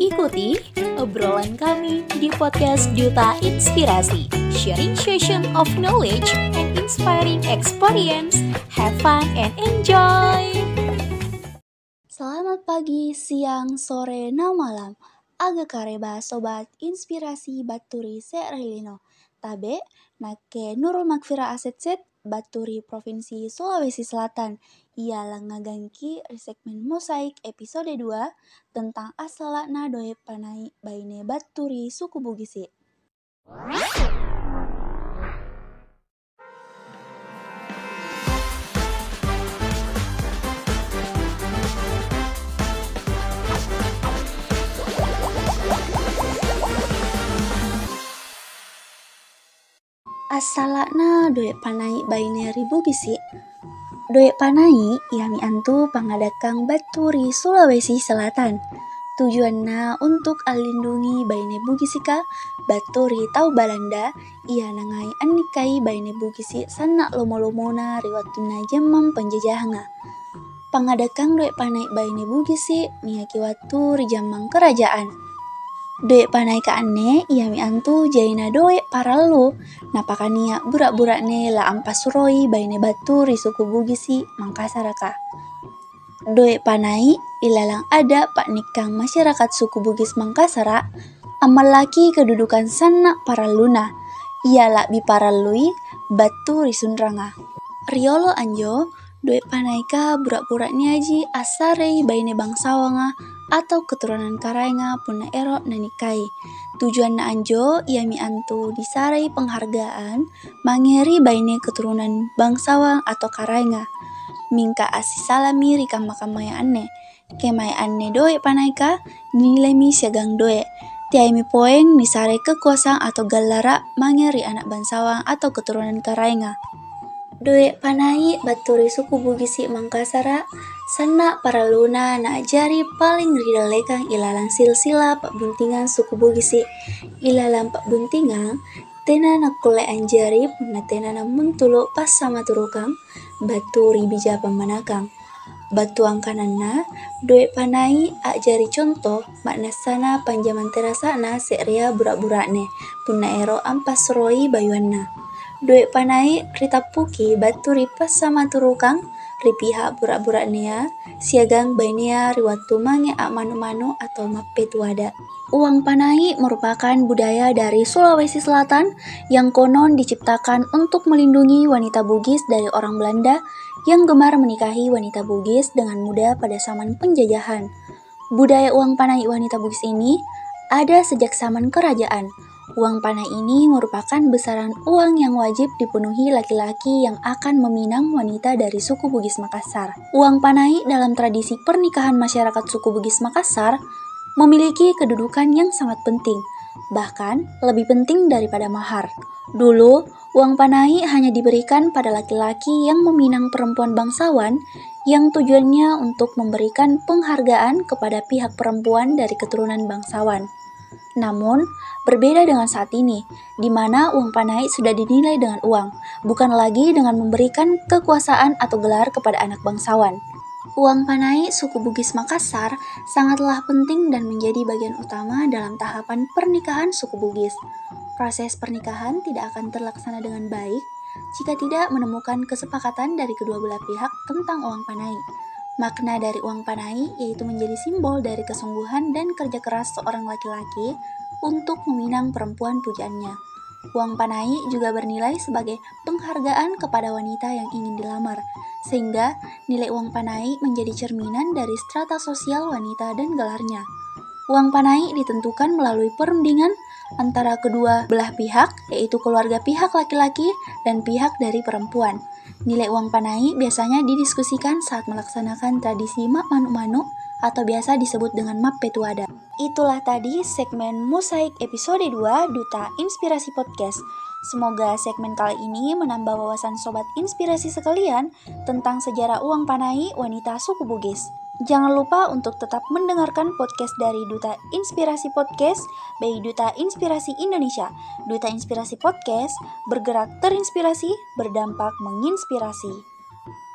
Ikuti obrolan kami di podcast Duta Inspirasi, sharing session of knowledge and inspiring experience. Have fun and enjoy! Selamat pagi, siang, sore, na malam. Aga kareba sobat inspirasi baturi se'relino. Tabe, nake Nurul Makfira Asetset, Baturi Provinsi Sulawesi Selatan. Ia langagangki segmen Mosaik episode 2 tentang asalakna doe panai baine Baturi suku Bugisi. Asalakna doe panai baine Bugisi. Doe panai yami antu pangadakang Baturi Sulawesi Selatan. Tujuannya untuk alindungi baine Bugisika, Baturi tau Balanda, ia nangai anikai baine Bugisi sanak lomo-lomona riwatuna jamam penjajahanga. Pangadakang doe panai baine Bugisi miyaki watu jamang kerajaan. Doe panai ka ane mi antu jaina doe paralu napakania burak-burak ne la ampas suroi baine batu risuku bugisi mangkasaraka. Doe panai ilalang ada pak nikang masyarakat suku Bugis Mangkasara amal laki kedudukan sana paraluna ialah bi paralui batu risunranga. Riolo anjo doe panai ka burak-burak niaji asarei baine bangsawanga atau keturunan Karaenga puna ero nanikai. Tujuan na anjo mi antu disarai penghargaan mangeri baine keturunan bangsawan atau Karaenga. Mingka salami rika makamaya anne. Kemai anne doe panaika nilai mi siagang doe. Tiai mi poeng misarai kekuasaan atau galara mangeri anak bangsawan atau keturunan Karaenga. Doe panai baturi suku Bugisi Mangkasara. Sana para luna na jari paling rida lekang ilalang silsila pak buntingan suku Bugisi. Ilalang pak buntingan tena na kule anjari puna tena na muntulo pas sama turukang baturi bija pemanakang batuang kananna doe panai ak jari contoh makna sana panjaman terasana seria burak-burakne puna ero ampas roi bayuanna Duit panai rita puki batu ripas sama turukang pihak burak-burak nia siagang bainia riwatu mange manu-manu atau mape tuada. Uang panai merupakan budaya dari Sulawesi Selatan yang konon diciptakan untuk melindungi wanita Bugis dari orang Belanda yang gemar menikahi wanita Bugis dengan mudah pada zaman penjajahan. Budaya uang panai wanita Bugis ini ada sejak zaman kerajaan. Uang panai ini merupakan besaran uang yang wajib dipenuhi laki-laki yang akan meminang wanita dari suku Bugis Makassar. Uang panai dalam tradisi pernikahan masyarakat suku Bugis Makassar memiliki kedudukan yang sangat penting, bahkan lebih penting daripada mahar. Dulu, uang panai hanya diberikan pada laki-laki yang meminang perempuan bangsawan yang tujuannya untuk memberikan penghargaan kepada pihak perempuan dari keturunan bangsawan. Namun, berbeda dengan saat ini, di mana uang panai sudah dinilai dengan uang, bukan lagi dengan memberikan kekuasaan atau gelar kepada anak bangsawan. Uang panai suku Bugis Makassar sangatlah penting dan menjadi bagian utama dalam tahapan pernikahan suku Bugis. Proses pernikahan tidak akan terlaksana dengan baik jika tidak menemukan kesepakatan dari kedua belah pihak tentang uang panai. Makna dari uang panai yaitu menjadi simbol dari kesungguhan dan kerja keras seorang laki-laki untuk meminang perempuan pujaannya. Uang panai juga bernilai sebagai penghargaan kepada wanita yang ingin dilamar, sehingga nilai uang panai menjadi cerminan dari strata sosial wanita dan gelarnya. Uang panai ditentukan melalui perundingan antara kedua belah pihak, yaitu keluarga pihak laki-laki dan pihak dari perempuan. Nilai uang panai biasanya didiskusikan saat melaksanakan tradisi mak manu-manu atau biasa disebut dengan map petuada. Itulah tadi segmen Mosaik episode 2 Duta Inspirasi Podcast. Semoga segmen kali ini menambah wawasan sobat inspirasi sekalian tentang sejarah uang panai wanita suku Bugis. Jangan lupa untuk tetap mendengarkan podcast dari Duta Inspirasi Podcast by Duta Inspirasi Indonesia. Duta Inspirasi Podcast bergerak terinspirasi, berdampak menginspirasi.